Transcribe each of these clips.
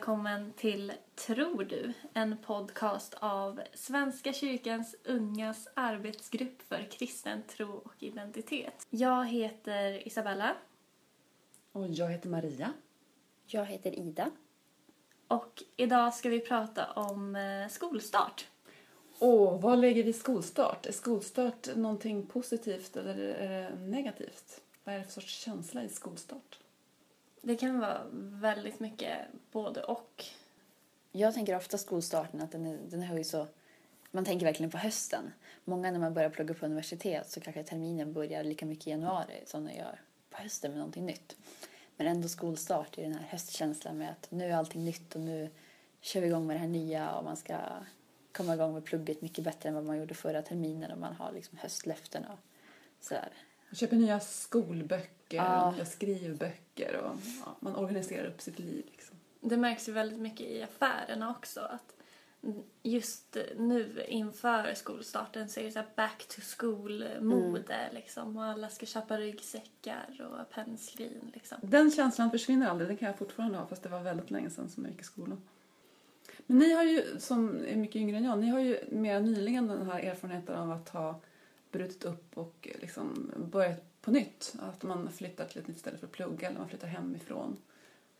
Välkommen till Tror du? En podcast av Svenska kyrkans ungas arbetsgrupp för kristen tro och identitet. Jag heter Isabella Och jag heter Maria. Jag heter Ida. och idag ska vi prata om eh, skolstart. Och vad lägger vi i skolstart? Är skolstart någonting positivt eller är det negativt? Vad är det för sorts känsla i skolstart? Det kan vara väldigt mycket både och. Jag tänker ofta skolstarten att den, är, den har ju så... Man tänker verkligen på hösten. Många när man börjar plugga på universitet så kanske terminen börjar lika mycket i januari som den gör på hösten med någonting nytt. Men ändå skolstart är den här höstkänslan med att nu är allting nytt och nu kör vi igång med det här nya och man ska komma igång med plugget mycket bättre än vad man gjorde förra terminen och man har liksom höstlöften och sådär. Man köper nya skolböcker Ja. och nya skrivböcker och ja, man organiserar upp sitt liv. Liksom. Det märks ju väldigt mycket i affärerna också att just nu inför skolstarten så är det så back to school-mode liksom och alla ska köpa ryggsäckar och pennskrin liksom. Den känslan försvinner aldrig, den kan jag fortfarande ha fast det var väldigt länge sedan som jag gick i skolan. Men ni har ju, som är mycket yngre än jag, ni har ju mer nyligen den här erfarenheten av att ha brutit upp och liksom börjat på nytt. Att man flyttar till ett nytt ställe för att plugga eller man flyttar hemifrån.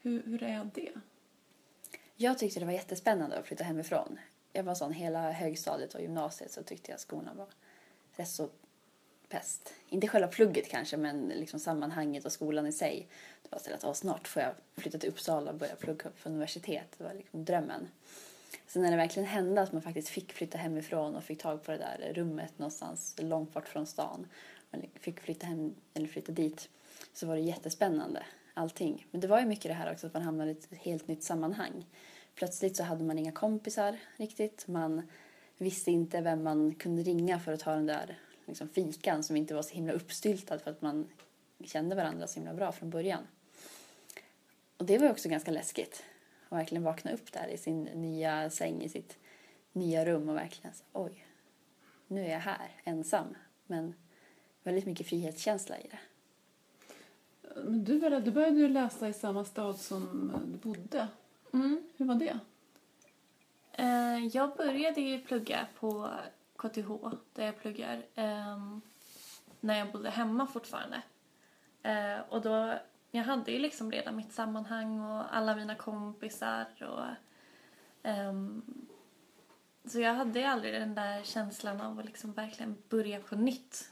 Hur, hur är det? Jag tyckte det var jättespännande att flytta hemifrån. Jag var sån hela högstadiet och gymnasiet så tyckte jag skolan var rätt så pest. Inte själva plugget kanske men liksom sammanhanget och skolan i sig. Det var så att snart får jag flytta till Uppsala och börja plugga på universitet. Det var liksom drömmen. Sen när det verkligen hände att man faktiskt fick flytta hemifrån och fick tag på det där rummet någonstans långt bort från stan. Man fick flytta hem eller flytta dit. Så var det jättespännande allting. Men det var ju mycket det här också att man hamnade i ett helt nytt sammanhang. Plötsligt så hade man inga kompisar riktigt. Man visste inte vem man kunde ringa för att ta den där liksom, fikan som inte var så himla uppstyltad för att man kände varandra så himla bra från början. Och det var ju också ganska läskigt. Att verkligen vakna upp där i sin nya säng, i sitt nya rum och verkligen så, oj, nu är jag här ensam. Men väldigt mycket frihetskänsla i det. Men du, började, du började ju läsa i samma stad som du bodde. Mm. Hur var det? Eh, jag började ju plugga på KTH där jag pluggar ehm, när jag bodde hemma fortfarande. Eh, och då, jag hade ju liksom redan mitt sammanhang och alla mina kompisar och ehm, så jag hade aldrig den där känslan av att liksom verkligen börja på nytt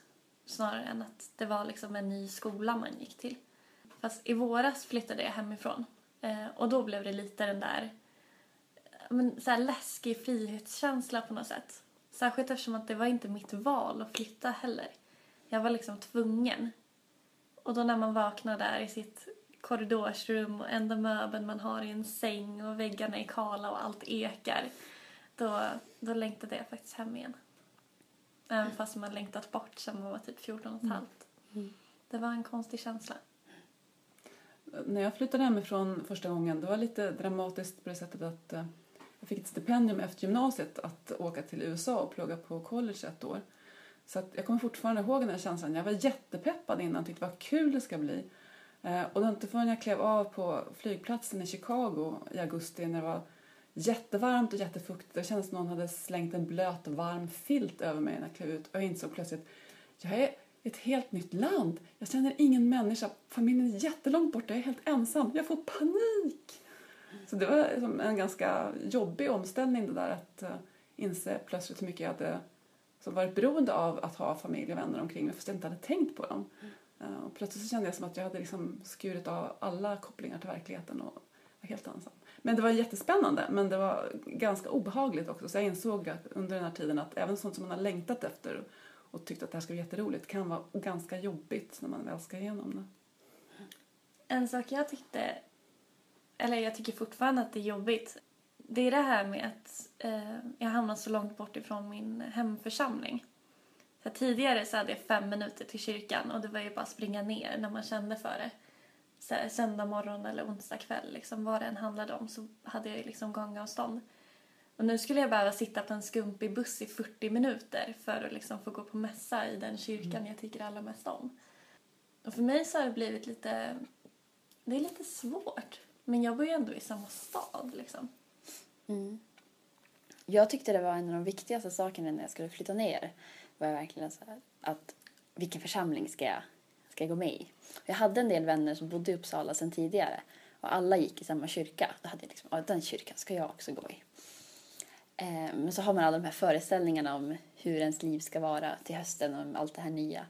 snarare än att det var liksom en ny skola man gick till. Fast i våras flyttade jag hemifrån eh, och då blev det lite den där men, så här läskig frihetskänsla på något sätt. Särskilt eftersom att det var inte mitt val att flytta heller. Jag var liksom tvungen. Och då när man vaknar där i sitt korridorsrum och enda möbeln man har i en säng och väggarna är kala och allt ekar. Då, då längtade jag faktiskt hem igen. Även fast man längtat bort sedan man var typ 14 och ett halvt. Det var en konstig känsla. När jag flyttade hemifrån första gången, det var lite dramatiskt på det sättet att eh, jag fick ett stipendium efter gymnasiet att åka till USA och plugga på college ett år. Så att jag kommer fortfarande ihåg den här känslan. Jag var jättepeppad innan, tyckte vad kul det ska bli. Eh, och det var inte förrän jag klev av på flygplatsen i Chicago i augusti när det var jättevarmt och jättefuktigt. Det kändes som någon hade slängt en blöt varm filt över mig när jag klev ut. Och jag insåg plötsligt jag är i ett helt nytt land. Jag känner ingen människa. Familjen är jättelångt borta. Jag är helt ensam. Jag får panik. Så det var en ganska jobbig omställning det där att eh, inse plötsligt hur mycket jag hade som varit beroende av att ha familj och vänner omkring mig fast jag inte hade tänkt på dem. Eh, och plötsligt så kände jag som att jag hade liksom skurit av alla kopplingar till verkligheten och var helt ensam. Men det var jättespännande men det var ganska obehagligt också så jag insåg att under den här tiden att även sånt som man har längtat efter och tyckt att det här ska bli jätteroligt kan vara ganska jobbigt när man väl ska igenom det. En sak jag tyckte, eller jag tycker fortfarande att det är jobbigt, det är det här med att eh, jag hamnar så långt bort ifrån min hemförsamling. Så tidigare så hade jag fem minuter till kyrkan och det var ju bara att springa ner när man kände för det. Så här, söndag morgon eller onsdag kväll, liksom, vad det än handlade om så hade jag liksom gångavstånd. Och nu skulle jag behöva sitta på en skumpig buss i 40 minuter för att liksom få gå på mässa i den kyrkan jag tycker allra mest om. Och för mig så har det blivit lite... Det är lite svårt. Men jag bor ju ändå i samma stad liksom. Mm. Jag tyckte det var en av de viktigaste sakerna när jag skulle flytta ner. Var jag verkligen så här, att vilken församling ska jag, ska jag gå med i? Jag hade en del vänner som bodde i Uppsala sedan tidigare och alla gick i samma kyrka. Då hade jag liksom, ja, den kyrkan ska jag också gå i. Eh, men så har man alla de här föreställningarna om hur ens liv ska vara till hösten och om allt det här nya.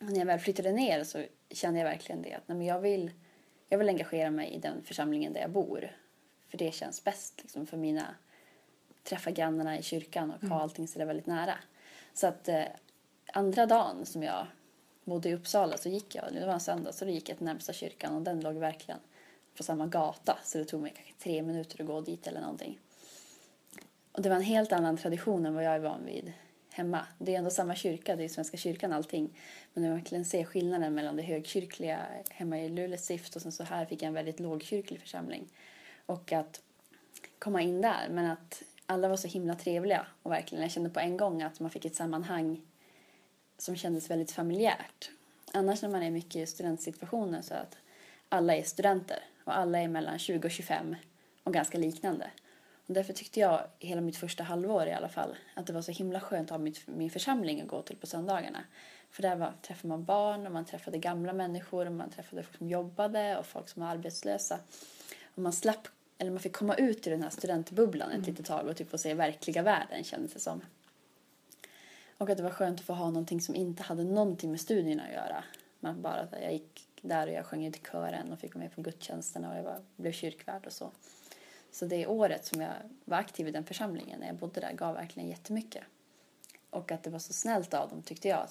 Och när jag väl flyttade ner så kände jag verkligen det att nej, men jag, vill, jag vill engagera mig i den församlingen där jag bor. För det känns bäst liksom, för mina träffa grannarna i kyrkan och ha allting så där väldigt nära. Så att eh, andra dagen som jag bodde i Uppsala så gick jag, det var en söndag, så då gick jag till närmsta kyrkan och den låg verkligen på samma gata så det tog mig kanske tre minuter att gå dit eller någonting. Och det var en helt annan tradition än vad jag är van vid hemma. Det är ändå samma kyrka, det är Svenska kyrkan allting. Men jag verkligen ser skillnaden mellan det högkyrkliga hemma i Luleå stift och sen så här fick jag en väldigt lågkyrklig församling. Och att komma in där, men att alla var så himla trevliga och verkligen jag kände på en gång att man fick ett sammanhang som kändes väldigt familjärt. Annars när man är mycket i studentsituationer så att alla är studenter och alla är mellan 20 och 25 och ganska liknande. Och därför tyckte jag hela mitt första halvår i alla fall att det var så himla skönt att ha mitt, min församling att gå till på söndagarna. För där var, träffade man barn och man träffade gamla människor och man träffade folk som jobbade och folk som var arbetslösa. Och man slapp, eller man fick komma ut ur den här studentbubblan ett litet tag och typ få se verkliga världen kändes det som. Och att det var skönt att få ha någonting som inte hade någonting med studierna att göra. Man bara, jag gick där och jag sjöng i kören och fick vara med på gudstjänsterna och jag var, blev kyrkvärd och så. Så det året som jag var aktiv i den församlingen när jag bodde där gav verkligen jättemycket. Och att det var så snällt av dem tyckte jag.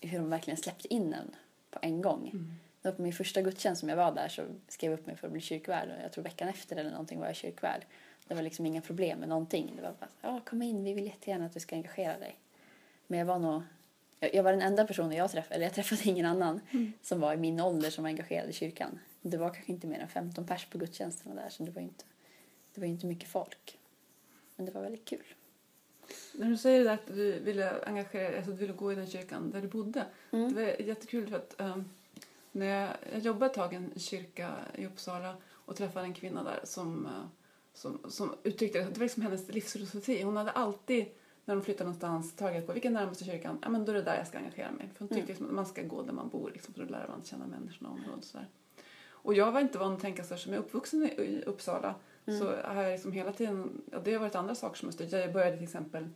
Hur de verkligen släppte in en på en gång. Mm. Var på min första gudstjänst som jag var där så skrev jag upp mig för att bli kyrkvärd och jag tror veckan efter eller någonting var jag kyrkvärd. Det var liksom inga problem med någonting. Det var bara ja kom in, vi vill jättegärna att du ska engagera dig. Men jag var nog jag var den enda personen jag träffade, eller jag träffade ingen annan mm. som var i min ålder som var engagerad i kyrkan. Det var kanske inte mer än 15 pers på gudstjänsterna där så det var inte, det var inte mycket folk. Men det var väldigt kul. När du säger att du ville engagera alltså du ville gå i den kyrkan där du bodde. Mm. Det var jättekul för att um, när jag, jag jobbade ett tag i en kyrka i Uppsala och träffade en kvinna där som, uh, som, som uttryckte det, det var liksom hennes livsfilosofi. Hon hade alltid när de flyttar någonstans tagit på vilken närmaste kyrkan, ja men då är det där jag ska engagera mig. För hon tycker mm. liksom att man ska gå där man bor liksom, för att lära man känna människorna och området sådär. Och jag var inte van att tänka så här, som jag är uppvuxen i Uppsala mm. så har jag liksom hela tiden, ja, det har varit andra saker som har styrt. Jag började till exempel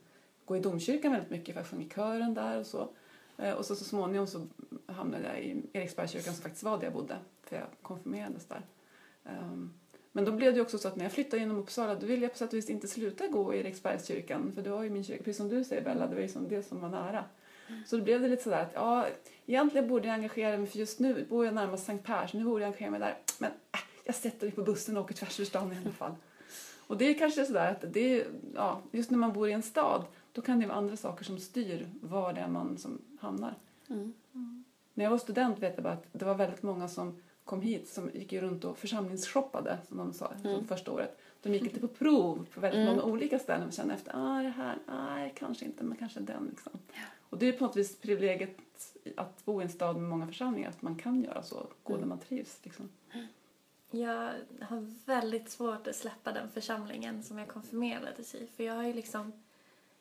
gå i domkyrkan väldigt mycket för jag sjöng i kören där och så. Eh, och så, så småningom så hamnade jag i Eriksbergskyrkan som faktiskt var där jag bodde för jag konfirmerades där. Um, men då blev det också så att när jag flyttade genom Uppsala då ville jag på sätt och vis inte sluta gå i Eriksbergskyrkan för det var ju min kyrka, precis som du säger Bella, det var ju som det som var nära. Mm. Så då blev det lite sådär att ja, egentligen borde jag engagera mig för just nu bor jag närmast Sankt Per så nu borde jag engagera mig där. Men äh, jag sätter mig på bussen och åker tvärs över stan i alla fall. Och det är kanske sådär att det är, ja, just när man bor i en stad då kan det vara andra saker som styr var det är man som hamnar. Mm. Mm. När jag var student vet jag bara att det var väldigt många som kom hit som gick ju runt och församlingsshoppade som de sa mm. första året. De gick inte på prov på väldigt mm. många olika ställen och kände efter, ah det här, nej kanske inte men kanske den liksom. Ja. Och det är på något vis privilegiet att bo i en stad med många församlingar, att man kan göra så, gå mm. där man trivs liksom. Jag har väldigt svårt att släppa den församlingen som jag konfirmerades i för jag har ju liksom,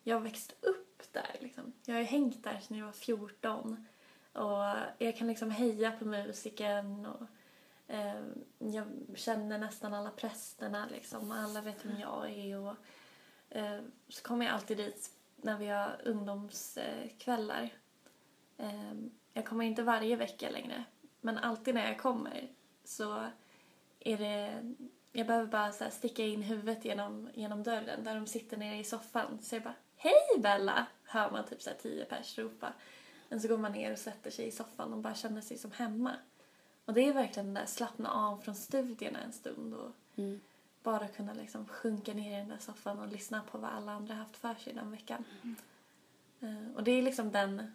jag har växt upp där liksom. Jag har ju hängt där sedan jag var 14 och jag kan liksom heja på musiken och eh, jag känner nästan alla prästerna liksom. Alla vet vem jag är och eh, så kommer jag alltid dit när vi har ungdomskvällar. Eh, jag kommer inte varje vecka längre men alltid när jag kommer så är det jag behöver bara så sticka in huvudet genom, genom dörren där de sitter nere i soffan. Så jag bara Hej Bella! Hör man typ så tio pers ropa. Men så går man ner och sätter sig i soffan och bara känner sig som hemma. Och det är verkligen den där slappna av från studierna en stund och mm. bara kunna liksom sjunka ner i den där soffan och lyssna på vad alla andra haft för sig den veckan. Mm. Uh, och det är liksom den,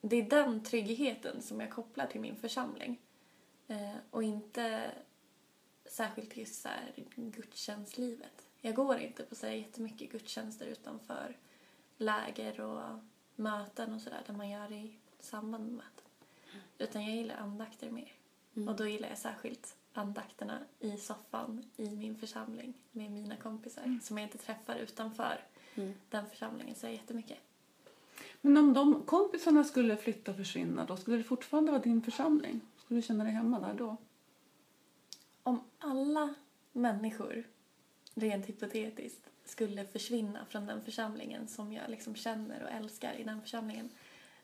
det är den tryggheten som jag kopplar till min församling. Uh, och inte särskilt till så här gudstjänstlivet. Jag går inte på så här jättemycket gudstjänster utanför läger och möten och sådär där man gör i samband med möten. Utan jag gillar andakter mer. Mm. Och då gillar jag särskilt andakterna i soffan i min församling med mina kompisar som jag inte träffar utanför Mm. den församlingen så jättemycket. Men om de kompisarna skulle flytta och försvinna då skulle det fortfarande vara din församling? Skulle du känna dig hemma där då? Om alla människor, rent hypotetiskt, skulle försvinna från den församlingen som jag liksom känner och älskar i den församlingen,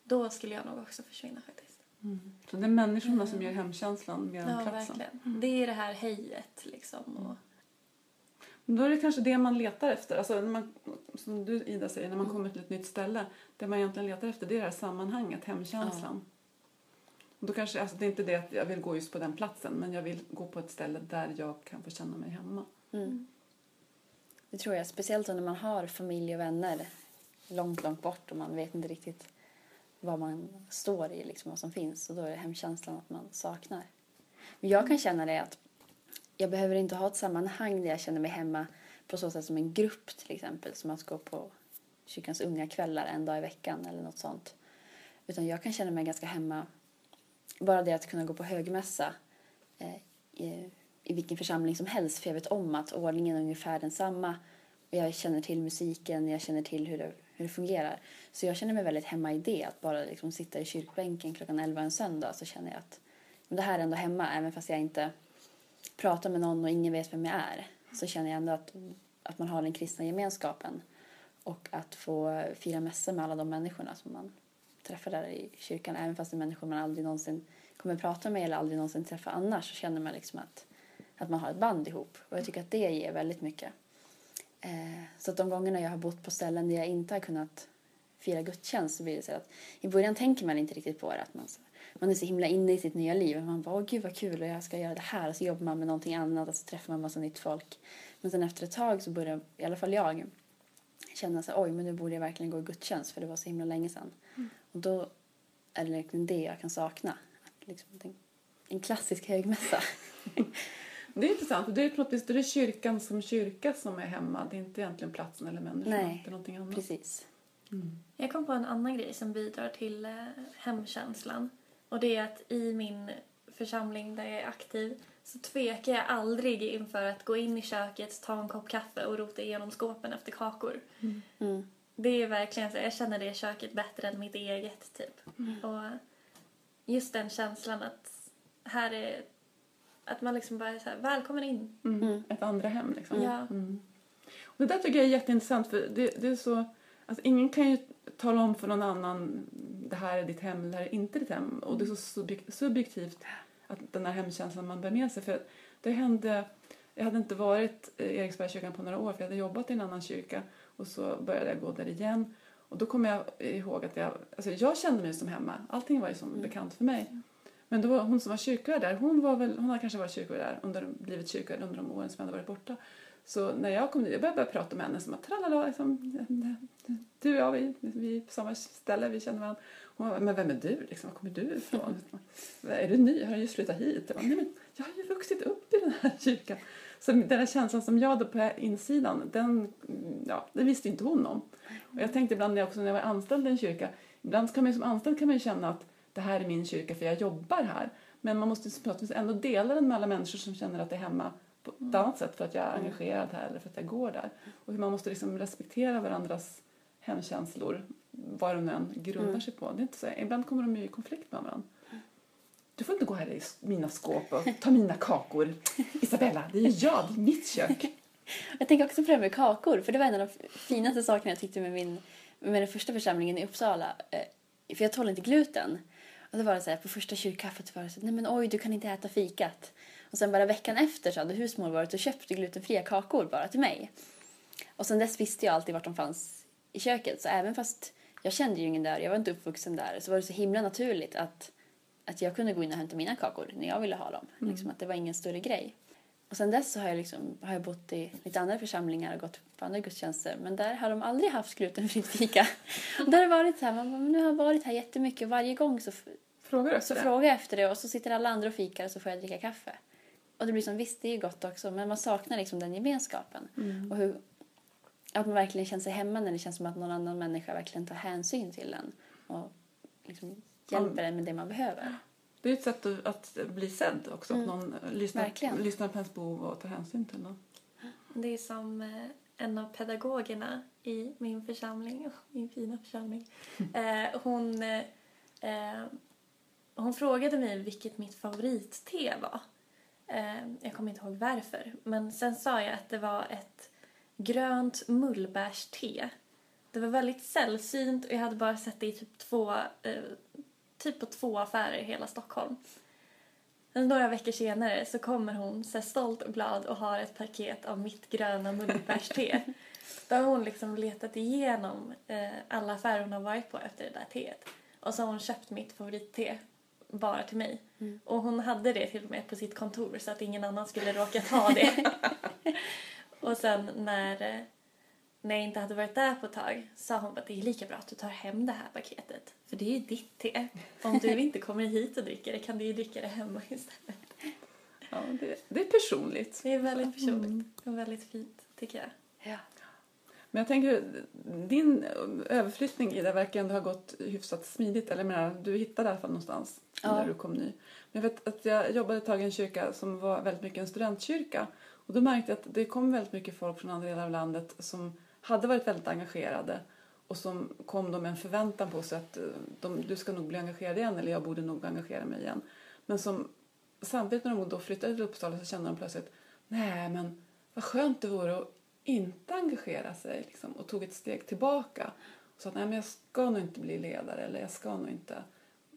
då skulle jag nog också försvinna faktiskt. Så det är människorna som gör hemkänslan mer än Ja, platsen? verkligen. Det är det här hejet liksom. Och, Men Då är det kanske det man letar efter. Alltså, när man, som du Ida säger, när man kommer till ett nytt ställe. Det man egentligen letar efter det är det här sammanhanget, hemkänslan. Och då kanske, alltså, det är inte det att jag vill gå just på den platsen men jag vill gå på ett ställe där jag kan få känna mig hemma. Mm. Det tror jag, speciellt när man har familj och vänner långt, långt bort och man vet inte riktigt vad man står i, liksom vad som finns. Och då är det hemkänslan att man saknar. Men jag kan känna det att jag behöver inte ha ett sammanhang där jag känner mig hemma på så sätt som en grupp till exempel, som att gå på kyrkans unga kvällar en dag i veckan eller något sånt. Utan jag kan känna mig ganska hemma, bara det att kunna gå på högmässa eh, i, vilken församling som helst för jag vet om att ordningen är ungefär densamma. Jag känner till musiken, jag känner till hur det, hur det fungerar. Så jag känner mig väldigt hemma i det. Att bara liksom sitta i kyrkbänken klockan 11 en söndag så känner jag att det här är ändå hemma även fast jag inte pratar med någon och ingen vet vem jag är. Så känner jag ändå att, att man har den kristna gemenskapen. Och att få fira mässa med alla de människorna som man träffar där i kyrkan. Även fast det är människor man aldrig någonsin kommer prata med eller aldrig någonsin träffa annars så känner man liksom att, att man har ett band ihop. Och jag tycker att det ger väldigt mycket. Eh, så att de gångerna jag har bott på ställen där jag inte har kunnat fira gudstjänst så blir det så att i början tänker man inte riktigt på det. Att man, så, man är så himla inne i sitt nya liv. Man bara, åh gud vad kul och jag ska göra det här. Och så jobbar man med någonting annat och så träffar man massa nytt folk. Men sen efter ett tag så börjar i alla fall jag känna så oj men nu borde jag verkligen gå i gudstjänst för det var så himla länge sedan. Och då är det verkligen det jag kan sakna. Att liksom, en klassisk högmässa. Det är intressant, för det är på något vis det är kyrkan som kyrka som är hemma. Det är inte egentligen platsen eller människorna. Nej, det är någonting annat. Precis. Jag kom på en annan grej som bidrar till eh, hemkänslan. Och det är att i min församling där jag är aktiv så tvekar jag aldrig inför att gå in i köket, ta en kopp kaffe och rota igenom skåpen efter kakor. Mm. Det är verkligen så, jag känner det köket bättre än mitt eget typ. Och just den känslan att här är, att man liksom bara är så här, välkommen in. Mm. Mm. Ett andra hem liksom. Ja. Mm. Och det där tycker jag är jätteintressant för det, det är så, alltså ingen kan ju tala om för någon annan det här är ditt hem, det här är inte ditt hem. Och det är så subjek- subjektivt att den här hemkänslan man bär med sig. För det hände, jag hade inte varit i Eriksbergskyrkan på några år för jag hade jobbat i en annan kyrka och så började jag gå där igen. Och då kommer jag ihåg att jag, alltså jag kände mig som hemma. Allting var ju som bekant för mig. Men då var hon som var kyrkvärd där, hon, var väl, hon hade kanske varit kyrkvärd där, under, blivit kyrkvärd under de åren som jag hade varit borta. Så när jag kom dit, jag började, började prata med henne som att tralala, liksom, du och jag, vi, vi är på samma ställe, vi känner varandra. Hon bara, men vem är du? Liksom, var kommer du ifrån? är du ny? Har du just flyttat hit? Jag, bara, Nej, men jag har ju vuxit upp i den här kyrkan. Så den här känslan som jag hade på insidan, den, ja, det visste inte hon om. Och jag tänkte ibland när jag, också när jag var anställd i en kyrka, ibland kan man ju som anställd kan man ju känna att det här är min kyrka för jag jobbar här. Men man måste på något vis ändå dela den med alla människor som känner att det är hemma på ett annat sätt för att jag är engagerad här eller för att jag går där. Och hur man måste liksom respektera varandras hemkänslor, vad de än grundar Mm. sig på. Det är inte så, ibland kommer de ju i konflikt med varandra. Du får inte gå här i mina skåp och ta mina kakor. Isabella, det är jag, det är mitt kök. Jag tänker också på det här med kakor, för det var en av de finaste sakerna jag tyckte med, min, med den första församlingen i Uppsala. Eh, För jag tål inte gluten. Och då var det så här, på första kyrkkaffet var det så här, nej men oj, du kan inte äta fikat. Och sen bara veckan efter så hade husmor varit och köpt glutenfria kakor bara till mig. Och sen dess visste jag alltid vart de fanns i köket. Så även fast jag kände ju ingen där, jag var inte uppvuxen där, så var det så himla naturligt att, att jag kunde gå in och hämta mina kakor när jag ville ha dem. Liksom att det var ingen större grej. Och sen dess så har jag, liksom, har jag bott i lite andra församlingar och gått på andra gudstjänster. Men där har de aldrig haft glutenfritt fika. Och där har varit så här, man bara, men nu har jag varit här jättemycket. Varje gång så, Frågar du så det? frågar jag efter det och så sitter alla andra och fikar och så får jag dricka kaffe. Och det blir som, visst det är ju gott också, men man saknar liksom den gemenskapen. Och hur, att man verkligen känner sig hemma när det känns som att någon annan människa verkligen tar hänsyn till en och liksom hjälper en med det man behöver. Det är ett sätt att, att bli sedd också. Att någon lyssnar, Verkligen. lyssnar på ens behov och tar hänsyn till dem. Det är som eh, en av pedagogerna i min församling, min fina församling. Eh, hon, eh, eh, hon frågade mig vilket mitt favoritte var. Eh, jag kommer inte ihåg varför. Men sen sa jag att det var ett grönt mullbärste. Det var väldigt sällsynt och jag hade bara sett det i typ två, eh, typ på två affärer i hela Stockholm. Några veckor senare så kommer hon så stolt och glad och har ett paket av mitt gröna mullbärste. Då har hon liksom letat igenom eh, alla affärer hon har varit på efter det där teet. Och så har hon köpt mitt favoritte bara till mig. Och hon hade det till och med på sitt kontor så att ingen annan skulle råka ta det. och sen när, eh, när jag inte hade varit där på ett tag sa hon att det är lika bra att du tar hem det här paketet. För det är ju ditt te. Om du inte kommer hit och dricker det kan du ju dricka det hemma istället. Ja, det, det är personligt. Det är väldigt personligt och väldigt fint tycker jag. Ja. Men jag tänker, din överflyttning Ida verkar ändå ha gått hyfsat smidigt. Eller menar, du hittade i alla fall någonstans Ja. när du kom ny. Men jag vet att jag jobbade ett tag i en kyrka som var väldigt mycket en studentkyrka. Och då märkte jag att det kom väldigt mycket folk från andra delar av landet som hade varit väldigt engagerade och som kom då med en förväntan på sig att eh, de, du ska nog bli engagerad igen eller jag borde nog engagera mig igen. Men som samtidigt när de då flyttade till Uppsala så kände de plötsligt nej men vad skönt det vore att inte engagera sig liksom, och tog ett steg tillbaka och sa att nej men jag ska nog inte bli ledare eller jag ska nog inte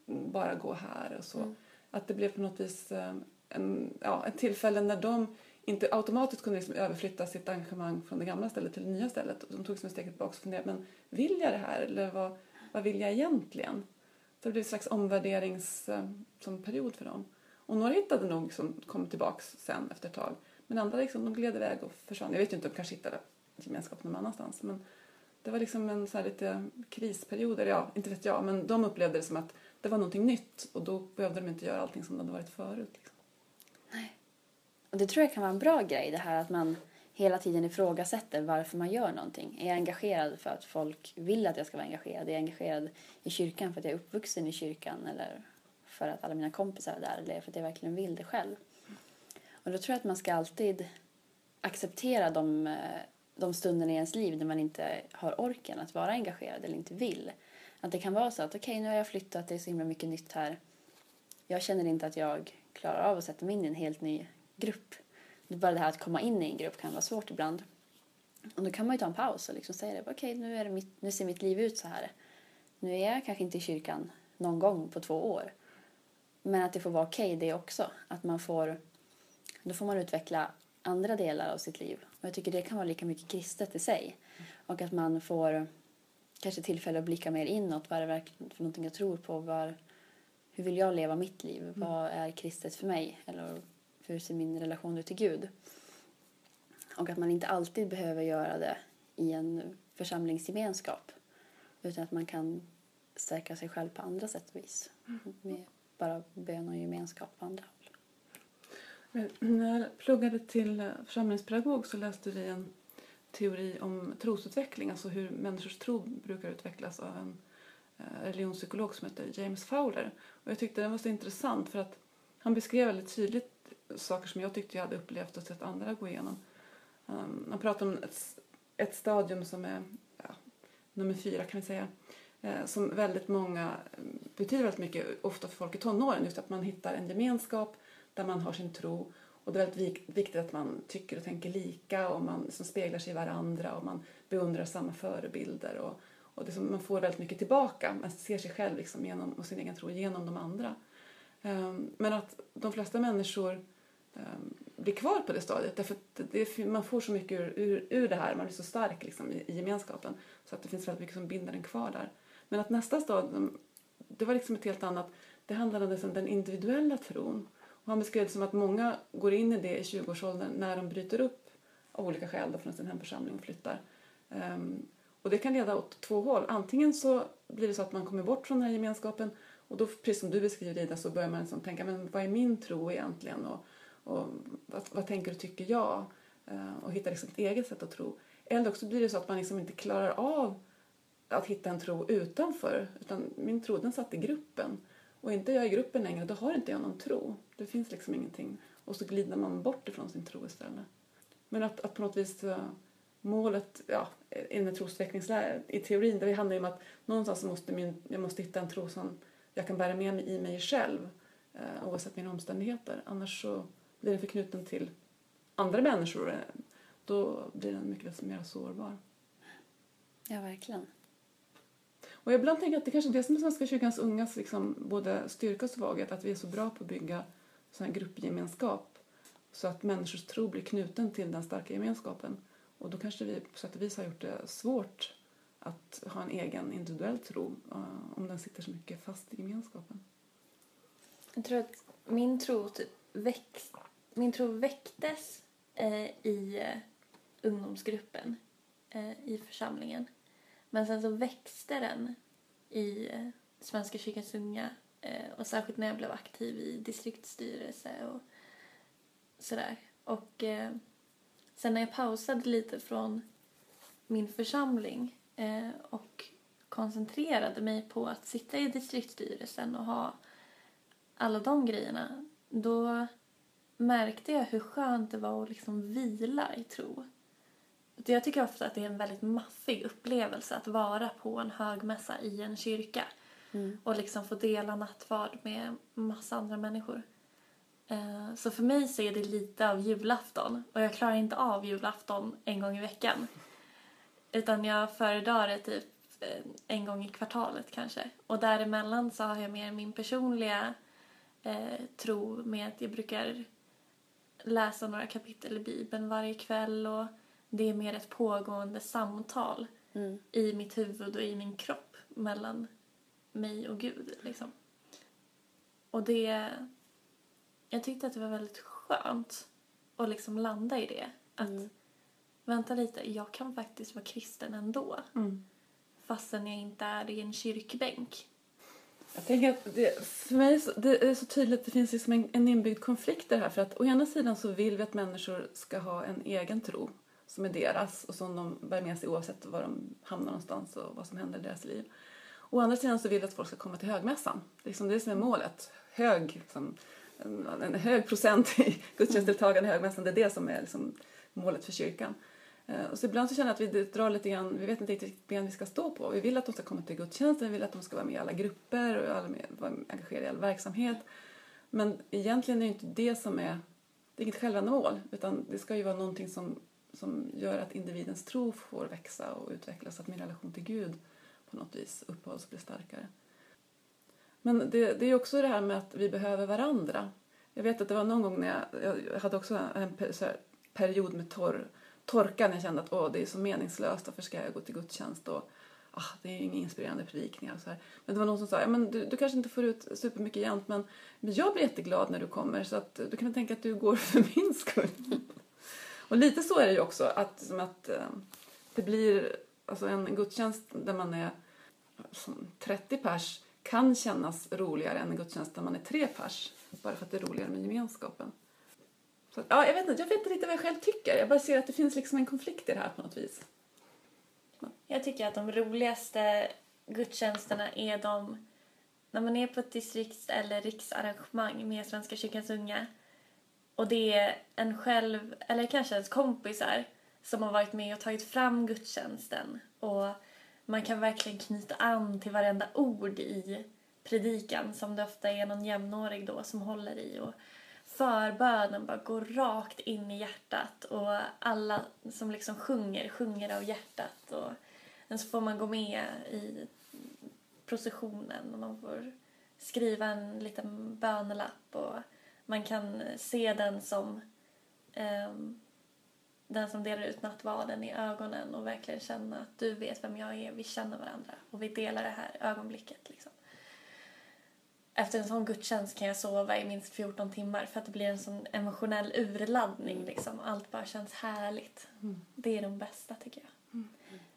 bara gå här och så. Att det blev på något vis eh, en, ja, ett tillfälle när de inte automatiskt kunde liksom överflytta sitt engagemang från det gamla stället till det nya stället. De tog som ett steg tillbaka och funderade, men vill jag det här eller vad, vad vill jag egentligen? Så det blev en slags omvärderingsperiod eh, för dem. Och några hittade nog som kom tillbaks sen efter ett tag. Men andra liksom, de gled iväg och försvann. Jag vet ju inte om de kanske hittade gemenskap någon annanstans. Men det var liksom en så här lite krisperiod. eller Ja, inte vet jag. Men de upplevde det som att det var någonting nytt. Och då behövde de inte göra allting som det hade varit förut. Liksom. Och det tror jag kan vara en bra grej, det här att man hela tiden ifrågasätter varför man gör någonting. Är jag engagerad för att folk vill att jag ska vara engagerad? Är jag engagerad i kyrkan för att jag är uppvuxen i kyrkan? Eller för att alla mina kompisar är där? Eller för att jag verkligen vill det själv? Och då tror jag att man ska alltid acceptera de, eh, de stunderna i ens liv när man inte har orken att vara engagerad eller inte vill. Att det kan vara så att okej, nu har jag flyttat, det är så himla mycket nytt här. Jag känner inte att jag klarar av att sätta mig in i en helt ny grupp. Det bara det här att komma in i en grupp kan vara svårt ibland. Och då kan man ju ta en paus och liksom säga det. Okej, nu, är det mitt, nu ser mitt liv ut så här. Nu är jag kanske inte i kyrkan någon gång på två år. Men att det får vara okej det också. Att man får, då får man utveckla andra delar av sitt liv. Och jag tycker det kan vara lika mycket kristet i sig. Och att man får kanske tillfälle att blicka mer inåt. Vad är det verkligen för någonting jag tror på? Var, hur vill jag leva mitt liv? Vad är kristet för mig? Eller hur ser min relation ut till Gud? Och att man inte alltid behöver göra det i en församlingsgemenskap. Utan att man kan stärka sig själv på andra sätt och vis. Med bara bön och gemenskap på andra håll. Men När jag pluggade till eh, församlingspedagog så läste vi en teori om trosutveckling, alltså hur människors tro brukar utvecklas av en eh, religionspsykolog som heter James Fowler. Och jag tyckte den var så intressant för att han beskrev väldigt tydligt saker som jag tyckte jag hade upplevt och sett andra gå igenom. Ehm, um, han pratar om ett, ett stadium som är ja, nummer fyra kan vi säga. Eh, som väldigt många mm, betyder väldigt mycket, ofta för folk i tonåren. Just att man hittar en gemenskap där man har sin tro. Och det är väldigt vik- viktigt att man tycker och tänker lika och man som speglar sig i varandra och man beundrar samma förebilder. Och, och det som, man får väldigt mycket tillbaka. Man ser sig själv liksom genom, och sin egen tro genom de andra. Um, men att de flesta människor Ehm, bli kvar på det stadiet därför att det, det, man får så mycket ur, ur, ur det här, man blir så stark liksom, i, i gemenskapen så att det finns väldigt mycket som binder en kvar där. Men att nästa stadium, det var liksom ett helt annat, det handlade om liksom den individuella tron. Och han beskrev det som att många går in i det i 20-årsåldern när de bryter upp av olika skäl då från sin hemförsamling och flyttar. Um, och det kan leda åt två håll. Antingen så blir det så att man kommer bort från den här gemenskapen och då, precis som du beskriver Ida, så börjar man liksom tänka, men vad är min tro egentligen? Och, och vad, vad tänker och tycker jag? Eh, och hitta liksom ett eget sätt att tro. Eller också blir det så att man liksom inte klarar av att hitta en tro utanför. Utan min tro den satt i gruppen. Och inte jag i gruppen längre, då har inte jag någon tro. Det finns liksom ingenting. Och så glider man bort ifrån sin tro istället. Men att, att på något vis eh, målet, ja, inom trosutvecklingslära, i teorin, det handlar ju om att någonstans måste min, jag måste hitta en tro som jag kan bära med mig i mig själv eh, oavsett mina omständigheter. Annars så blir den förknuten till andra människor. Då blir den mycket mer sårbar. Ja, verkligen. Och jag ibland tänker att det kanske är det som är Svenska kyrkans ungas liksom, både styrka och svaghet, att vi är så bra på att bygga sån här gruppgemenskap så att människors tro blir knuten till den starka gemenskapen. Och då kanske vi på sätt och vis har gjort det svårt att ha en egen individuell tro uh, om den sitter så mycket fast i gemenskapen. Jag tror att min tro, typ växt, min tro väcktes eh, i eh, ungdomsgruppen eh, i församlingen. Men sen så växte den i eh, Svenska kyrkans unga eh, och särskilt när jag blev aktiv i distriktsstyrelse och sådär. Och eh, sen när jag pausade lite från min församling eh, och koncentrerade mig på att sitta i distriktsstyrelsen och ha alla de grejerna, då märkte jag hur skönt det var att liksom vila i tro. Jag tycker ofta att det är en väldigt maffig upplevelse att vara på en högmässa i en kyrka mm. och liksom få dela nattvard med massa andra människor. Eh, så för mig så är det lite av julafton och jag klarar inte av julafton en gång i veckan. Utan jag föredrar det typ eh, en gång i kvartalet kanske. Och däremellan så har jag mer min personliga eh, tro med att jag brukar läsa några kapitel i Bibeln varje kväll och det är mer ett pågående samtal mm. i mitt huvud och i min kropp mellan mig och Gud. Liksom. Och det... Jag tyckte att det var väldigt skönt att liksom landa i det. Att mm. vänta lite, jag kan faktiskt vara kristen ändå. Mm. Fastän jag inte är i en kyrkbänk. Jag tänker att det, för mig så, det är så tydligt att det finns liksom en, en inbyggd konflikt i det här. För att å ena sidan så vill vi att människor ska ha en egen tro som är deras och som de bär med sig oavsett var de hamnar någonstans och vad som händer i deras liv. Å andra sidan så vill vi att folk ska komma till högmässan. Det är liksom det som är målet. Hög, liksom, en, en, hög procent i gudstjänstdeltagande i högmässan, det är det som är liksom målet för kyrkan. Eh, och så ibland så känner jag att vi drar lite grann, vi vet inte riktigt vilket ben vi ska stå på. Vi vill att de ska komma till gudstjänsten, vi vill att de ska vara med i alla grupper och alla med, vara engagerade i all verksamhet. Men egentligen är det inte det som är, det är inget självändamål utan det ska ju vara någonting som som gör att individens tro får växa och utvecklas, så att min relation till Gud på något vis uppehålls och blir starkare. Men det, det är också det här med att vi behöver varandra. Jag vet att det var någon gång när jag, jag hade också en här, period med torr, torka när jag kände att Åh, det är så meningslöst, varför ska jag gå till gudstjänst och ah, det är ju inga inspirerande predikningar och så här. Men det var någon som sa, ja, men du, du kanske inte får ut supermycket jämt men jag blir jätteglad när du kommer så att du kan väl tänka att du går för min skull. Och lite så är det ju också att, som att eh, det blir alltså en gudstjänst där man är som 30 pers kan kännas roligare än en gudstjänst där man är tre pers. Bara för att det är roligare med gemenskapen. Ja, jag, vet inte, jag vet inte riktigt vad jag själv tycker. Jag bara ser att det finns liksom en konflikt i det här på något vis. Jag tycker att de roligaste gudstjänsterna är de när man är på ett distrikts eller riksarrangemang med Svenska kyrkans unga och det är en själv, eller kanske ens kompisar, som har varit med och tagit fram gudstjänsten. Och man kan verkligen knyta an till varenda ord i predikan som det ofta är någon jämnårig då som håller i. Och förbönen bara går rakt in i hjärtat och alla som liksom sjunger, sjunger av hjärtat. Och sen så får man gå med i processionen och man får skriva en liten bönelapp och man kan se den som um, den som delar ut nattvarden i ögonen och verkligen känna att du vet vem jag är, vi känner varandra och vi delar det här ögonblicket. Liksom. Efter en sån gudstjänst kan jag sova i minst 14 timmar för att det blir en sån emotionell urladdning. Liksom. Allt bara känns härligt. Mm. Det är de bästa tycker jag. Mm.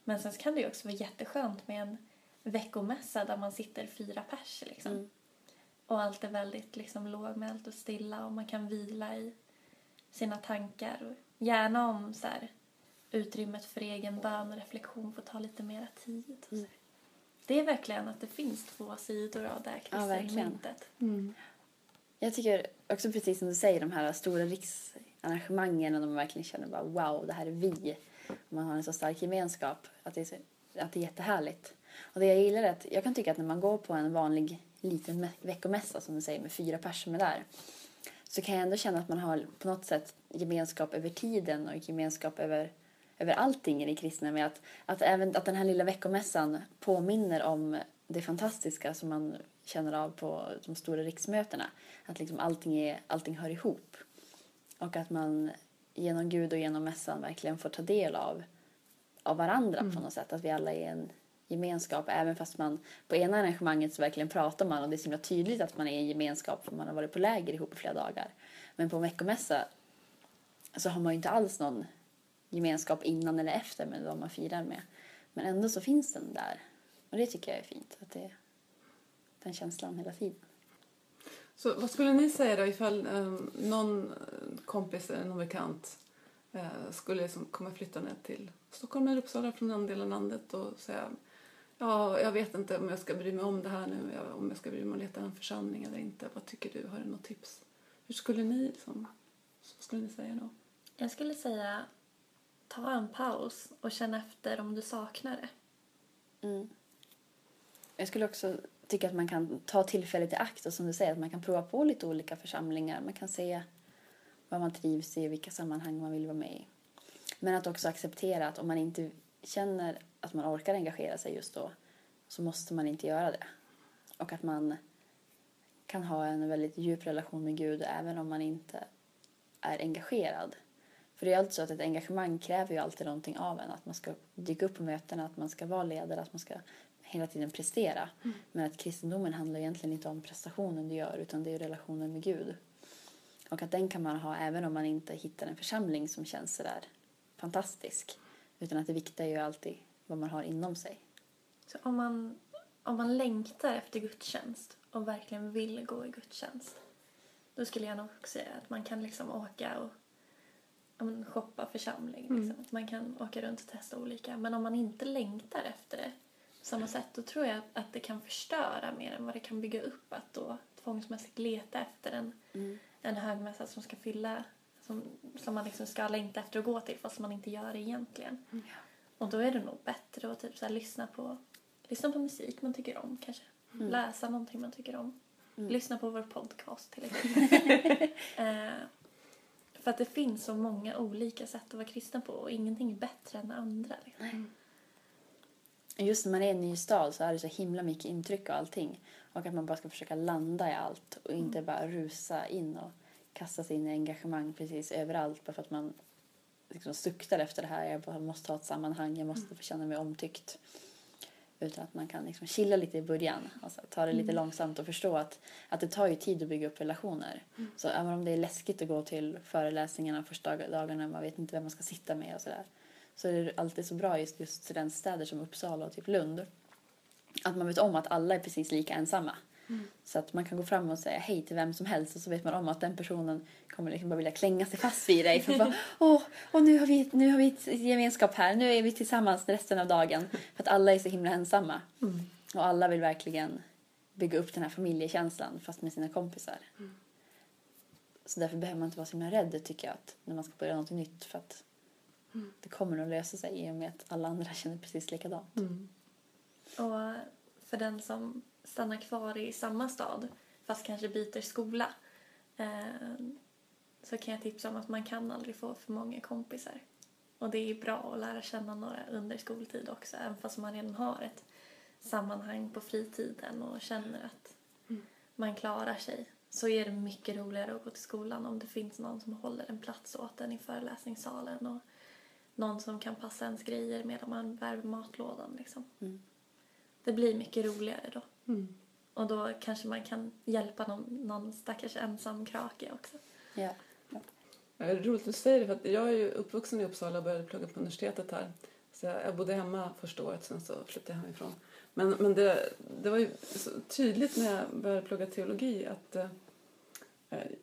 Men sen kan det ju också vara jätteskönt med en veckomässa där man sitter fyra pers. Liksom. Mm. Och allt är väldigt liksom lågmält och stilla och man kan vila i sina tankar. Och gärna om så här, utrymmet för egen bön och reflektion får ta lite mera tid. Mm. Det är verkligen att det finns två sidor av det här Ja, verkligen. myntet. Mm. Jag tycker också precis som du säger, de här stora riksarrangemangen och de verkligen känner bara wow, det här är vi. Och man har en så stark gemenskap att det är, så, att det är jättehärligt. Och det jag gillar är att jag kan tycka att när man går på en vanlig liten veckomässa som du säger med fyra personer där så kan jag ändå känna att man har på något sätt gemenskap över tiden och gemenskap över, över allting i det kristna med att, att även att den här lilla veckomässan påminner om det fantastiska som man känner av på de stora riksmötena. Att liksom allting, är, allting hör ihop. Och att man genom Gud och genom mässan verkligen får ta del av, av varandra på något sätt. Att vi alla är en gemenskap. Även fast man på ena arrangemanget så verkligen pratar man och det är så himla tydligt att man är en gemenskap för man har varit på läger ihop i flera dagar. Men på en veckomässa så har man ju inte alls någon gemenskap innan eller efter med de man firar med. Men ändå så finns den där. Och det tycker jag är fint. Att det, den känslan hela tiden. Så vad skulle ni säga då ifall eh, någon kompis eller någon bekant eh, skulle liksom komma flyttande till Stockholm eller Uppsala från en del av landet och säga ja, jag vet inte om jag ska bry mig om det här nu, om jag ska bry mig om att leta en församling eller inte. Vad tycker du? Har du något tips? Hur skulle ni liksom, vad skulle ni säga då? Jag skulle säga ta en paus och känna efter om du saknar det. Mm. Jag skulle också tycka att man kan ta tillfället i akt och som du säger att man kan prova på lite olika församlingar. Man kan se vad man trivs i, vilka sammanhang man vill vara med i. Men att också acceptera att om man inte känner att man orkar engagera sig just då så måste man inte göra det. Och att man kan ha en väldigt djup relation med Gud även om man inte är engagerad. För det är alltid så att ett engagemang kräver ju alltid någonting av en. Att man ska dyka upp på mötena, att man ska vara ledare, att man ska hela tiden prestera. Men att kristendomen handlar egentligen inte om prestationen du gör utan det är relationen med Gud. Och att den kan man ha även om man inte hittar en församling som känns sådär fantastisk. Utan att det viktiga är ju alltid vad man har inom sig. Så om man, om man längtar efter gudstjänst och verkligen vill gå i gudstjänst då skulle jag nog också säga att man kan liksom åka och men shoppa församling. Liksom. Att man kan åka runt och testa olika. Men om man inte längtar efter det på samma sätt då tror jag att det kan förstöra mer än vad det kan bygga upp. Att då tvångsmässigt leta efter en, en högmässa som ska fylla som, som man liksom ska längta efter att gå till fast man inte gör det egentligen. Och då är det nog bättre att typ så här, lyssna, på, lyssna på musik man tycker om kanske. Läsa någonting man tycker om. Lyssna på vår podcast till exempel. eh, för att det finns så många olika sätt att vara kristen på och ingenting är bättre än det andra. Liksom. Just när man är i en ny stad så är det så himla mycket intryck och allting. Och att man bara ska försöka landa i allt och inte bara rusa in och kasta sig in i engagemang precis överallt bara för att man liksom suktar efter det här. Jag måste ha ett sammanhang, jag måste få känna mig omtyckt. Utan att man kan liksom chilla lite i början. Alltså ta det lite långsamt och förstå att, att det tar ju tid att bygga upp relationer. Så även om det är läskigt att gå till föreläsningarna första dagarna, man vet inte vem man ska sitta med och sådär. Så är det alltid så bra just, just studentstäder som Uppsala och typ Lund. Att man vet om att alla är precis lika ensamma. Så att man kan gå fram och säga hej till vem som helst och så vet man om att den personen kommer liksom bara vilja klänga sig fast vid dig. För bara, åh, och nu har, vi, nu har vi ett gemenskap här, nu är vi tillsammans resten av dagen. För att alla är så himla ensamma. Och alla vill verkligen bygga upp den här familjekänslan fast med sina kompisar. Så därför behöver man inte vara så himla rädd tycker jag att när man ska börja något nytt för att det kommer nog lösa sig i och med att alla andra känner precis likadant. Och för den som stannar kvar i samma stad fast kanske byter skola eh, så kan jag tipsa om att man kan aldrig få för många kompisar. Och det är bra att lära känna några under skoltid också även fast man redan har ett sammanhang på fritiden och känner att man klarar sig så är det mycket roligare att gå till skolan om det finns någon som håller en plats åt en i föreläsningssalen och någon som kan passa ens grejer medan man värmer matlådan. Liksom. Det blir mycket roligare då. Och då kanske man kan hjälpa någon, någon stackars ensam krake också. Ja. Ja, Det är roligt att du säger det, för att jag är ju uppvuxen i Uppsala och började plugga på universitetet här. Så jag, jag bodde hemma första året, sen så flyttade jag hemifrån. Men, men det, det var ju så tydligt när jag började plugga teologi att, eh,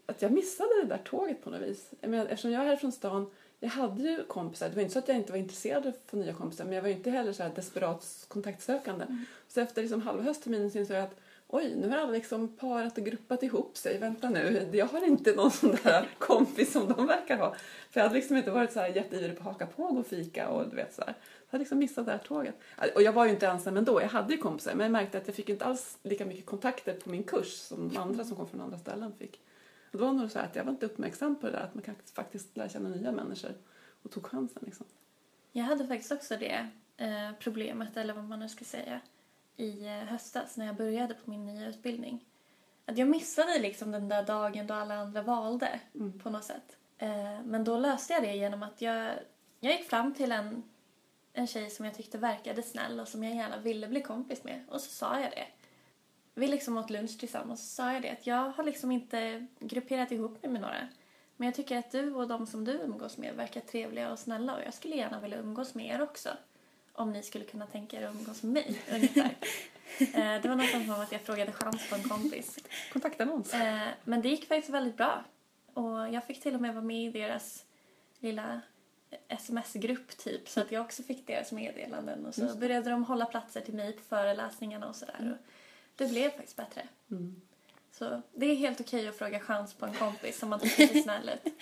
att jag missade det där tåget på något vis. Jag menar, eftersom jag är här från stan, jag hade ju kompisar. Det var inte så att jag inte var intresserad av att få nya kompisar men jag var ju inte heller så här desperat kontaktsökande. Så efter liksom halva höstterminen så insåg jag att oj, nu har alla liksom parat och gruppat ihop sig. Vänta nu, jag har inte någon sån där kompis som de verkar ha. För jag hade liksom inte varit så här jätteivrig på att haka på och gå och fika och du vet så här. Jag hade liksom missat det här tåget. Och jag var ju inte ensam ändå, jag hade ju kompisar men jag märkte att jag fick inte alls lika mycket kontakter på min kurs som andra som kom från andra ställen fick. Och det var nog så att jag var inte uppmärksam på det där att man kan faktiskt lära känna nya människor och tog chansen liksom. Jag hade faktiskt också det eh, problemet, eller vad man nu ska säga, i eh, höstas när jag började på min nya utbildning. Att jag missade liksom den där dagen då alla andra valde Mm. på något sätt. Eh, men då löste jag det genom att jag, jag gick fram till en, en tjej som jag tyckte verkade snäll och som jag gärna ville bli kompis med och så sa jag det. Vi liksom åt lunch tillsammans och så sa jag det att jag har liksom inte grupperat ihop mig med några. Men jag tycker att du och de som du umgås med verkar trevliga och snälla och jag skulle gärna vilja umgås med er också. Om ni skulle kunna tänka er att umgås med mig, ungefär. Eh, det var nästan som att jag frågade chans på en kompis. Kontaktannons. Eh, men det gick faktiskt väldigt bra. Och jag fick till och med vara med i deras lilla sms-grupp typ. Så att jag också fick deras meddelanden. Och så började de hålla platser till mig på föreläsningarna och sådär. Och det blev faktiskt bättre. Mm. Så det är helt okej att fråga chans på en kompis om man tycker ser snäll ut.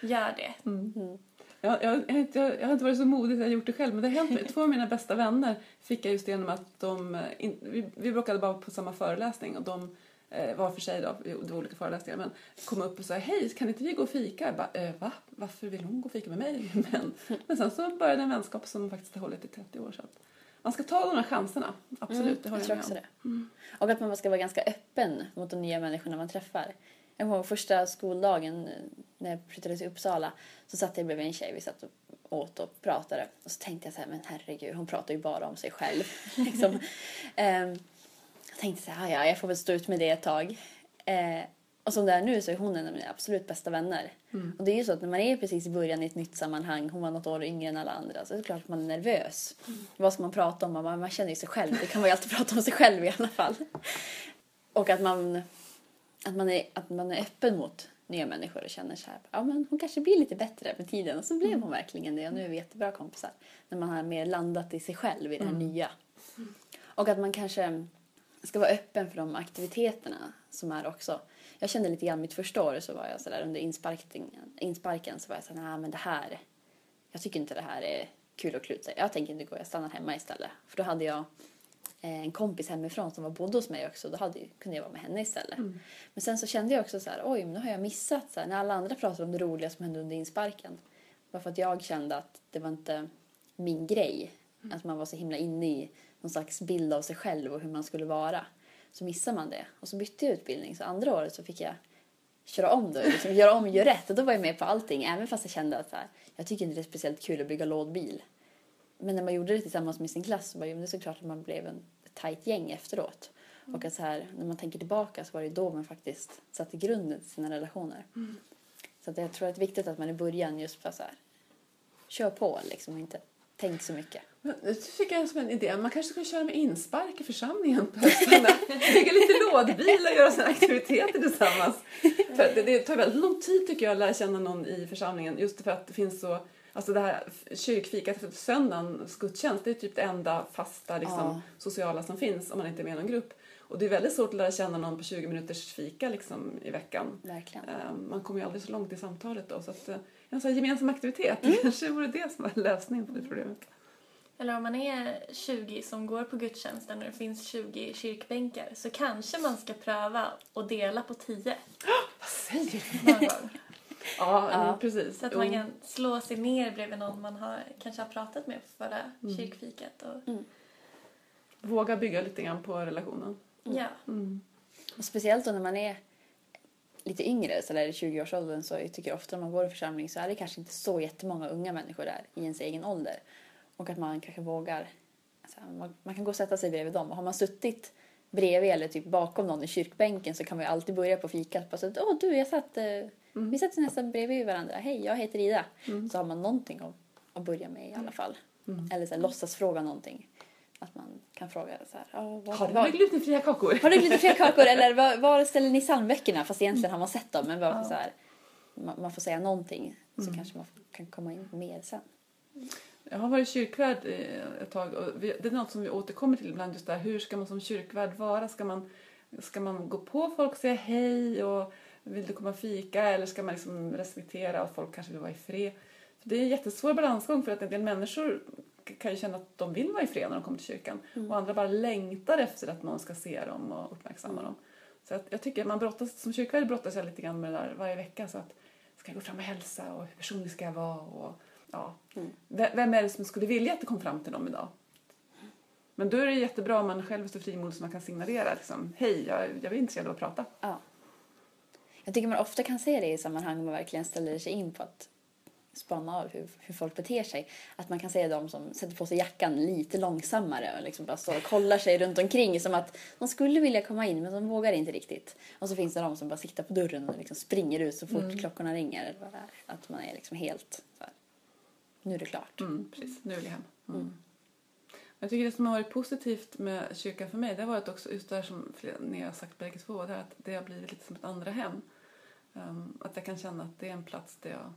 Gör det. Mm. Jag, jag, jag, har inte, jag, jag har inte varit så modig att jag gjort det själv men det har hänt. Två av mina bästa vänner fick jag just genom att de, eh, in, vi, vi råkade bara på samma föreläsning och de eh, var för sig då, det var olika föreläsningar, men kom upp och sa hej, kan inte vi gå och fika? Jag bara, eh, va? Varför vill hon gå och fika med mig? Men, men sen så började en vänskap som faktiskt har hållit i 30 år. Så att man ska ta de här chanserna, absolut, det har jag jag med också om. det. Och att man ska vara ganska öppen mot de nya människorna man träffar. Jag kommer ihåg första skoldagen eh, när jag flyttade till Uppsala så satt jag bredvid en tjej, vi satt och åt och pratade. Och så tänkte jag så här, men herregud, hon pratar ju bara om sig själv. liksom. Ehm, jag tänkte så här, "Ah, ja, jag får väl stå ut med det ett tag. Eh, och som det är nu så är hon en av mina absolut bästa vänner. Och det är ju så att när man är precis i början i ett nytt sammanhang, hon var något år yngre än alla andra, så är det klart att man är nervös. Vad ska man prata om? Man, man känner ju sig själv, det kan man ju alltid prata om sig själv i alla fall. Och att man, att man, är, att man är öppen mot nya människor och känner så här, ja men hon kanske blir lite bättre med tiden. Och så blev hon verkligen det och nu är vi jättebra kompisar. När man har mer landat i sig själv, i det här nya. Och att man kanske ska vara öppen för de aktiviteterna som är också. Jag kände lite grann mitt första år så var jag så där under insparkningen, insparken så var jag så här, nej men det här, jag tycker inte det här är kul att kluta. Jag tänker inte gå, jag stannar hemma istället. För då hade jag eh, en kompis hemifrån som var bodde hos mig också. Då hade, kunde jag vara med henne istället. Men sen så kände jag också så här, oj, men nu har jag missat så här, när alla andra pratar om det roliga som hände under insparken. Bara för att jag kände att det var inte min grej. Att man var så himla inne i någon slags bild av sig själv och hur man skulle vara. Så missar man det. Och så bytte jag utbildning. Så andra året så fick jag köra om det. Liksom göra om och göra rätt. Och då var jag med på allting. Även fast jag kände att här, jag tycker inte det är speciellt kul att bygga lådbil. Men när man gjorde det tillsammans med sin klass så var det såklart att man blev en tajt gäng efteråt. Och att så här, när man tänker tillbaka så var det då man faktiskt satte grunden till sina relationer. Så att jag tror att det är viktigt att man i början just bara så här, kör på liksom och inte tänk så mycket. Men Nu fick jag som en idé. Man kanske skulle köra med inspark i församlingen på hösten. Bygga lite lådbil och göra såna aktiviteter tillsammans. För det, det tar väldigt lång tid tycker jag att lära känna någon i församlingen. Just för att det finns så... Alltså det här kyrkfikat för söndagens gudstjänst det är typ det enda fasta liksom, Ja. sociala som finns om man inte är med i någon grupp. Och det är väldigt svårt att lära känna någon på 20 minuters fika liksom, i veckan. Verkligen. Eh, Man kommer ju aldrig så långt i samtalet då. Så att, eh, en sån här gemensam aktivitet Mm. kanske vore det som var lösningen på det problemet. Eller om man är 20 som går på gudstjänsten och det finns 20 kyrkbänkar så kanske man ska pröva att dela på 10 Vad säger du? någon gång. Ja, Ja. mm, precis. Så att man kan slå sig ner bredvid någon man har, kanske har pratat med på förra Mm. kyrkfikat. Och, Våga bygga lite grann på relationen. ja. Mm. Och speciellt då när man är lite yngre, så där i 20-årsåldern, så jag tycker ofta när man går i församling så är det kanske inte så jättemånga unga människor där i ens egen ålder. Och att man kanske vågar, alltså, man, man kan gå och sätta sig bredvid dem. Och har man suttit bredvid eller typ bakom någon i kyrkbänken så kan man ju alltid börja på fikat. Bara så att, åh du, jag satt, eh, vi satt nästan bredvid varandra. Hej, jag heter Ida. Så har man någonting att, att börja med i alla fall. Eller så här, låtsas fråga någonting. Att man kan fråga så här, "Ja, vad, Har du några glutenfria kakor? har du glutenfria kakor eller var, var ställer ni psalmböckerna? Fast egentligen har man sett dem men bara för så här. man, man får säga någonting så kanske man kan komma in mer sen. Jag har varit kyrkvärd eh, ett tag och det är något som vi återkommer till ibland just där. Hur ska man som kyrkvärd vara? Ska man, ska man gå på folk och säga hej och vill du komma och fika eller ska man liksom respektera att folk kanske vill vara i fred? För det är en jättesvår balansgång för att en del människor kan ju känna att de vill vara i fred när de kommer till kyrkan och andra bara längtar efter att någon ska se dem och uppmärksamma dem. Så att jag tycker man brottas, som kyrkvärd brottas jag lite grann med det där varje vecka så att ska jag gå fram och hälsa och hur personlig ska jag vara och ja, V- vem är det som skulle vilja att det kom fram till dem idag? Men då är det jättebra om man själv är så frimodig så man kan signalera liksom, hej, jag, jag är intresserad av att prata. Ja. Jag tycker man ofta kan se det i sammanhang man verkligen ställer sig in på att spana av hur, hur folk beter sig. Att man kan se de som sätter på sig jackan lite långsammare och liksom bara står och kollar sig runt omkring som att de skulle vilja komma in men de vågar inte riktigt. Och så finns det de som bara sitter på dörren och liksom springer ut så fort klockorna ringer. Att man är liksom helt så här, nu är det klart. Mm, precis, nu vill jag hem. Mm. Jag tycker det som har varit positivt med kyrkan för mig det har varit också just det här som ni har sagt bägge två, det att det har blivit lite som ett andra hem. Um, att jag kan känna att det är en plats där jag,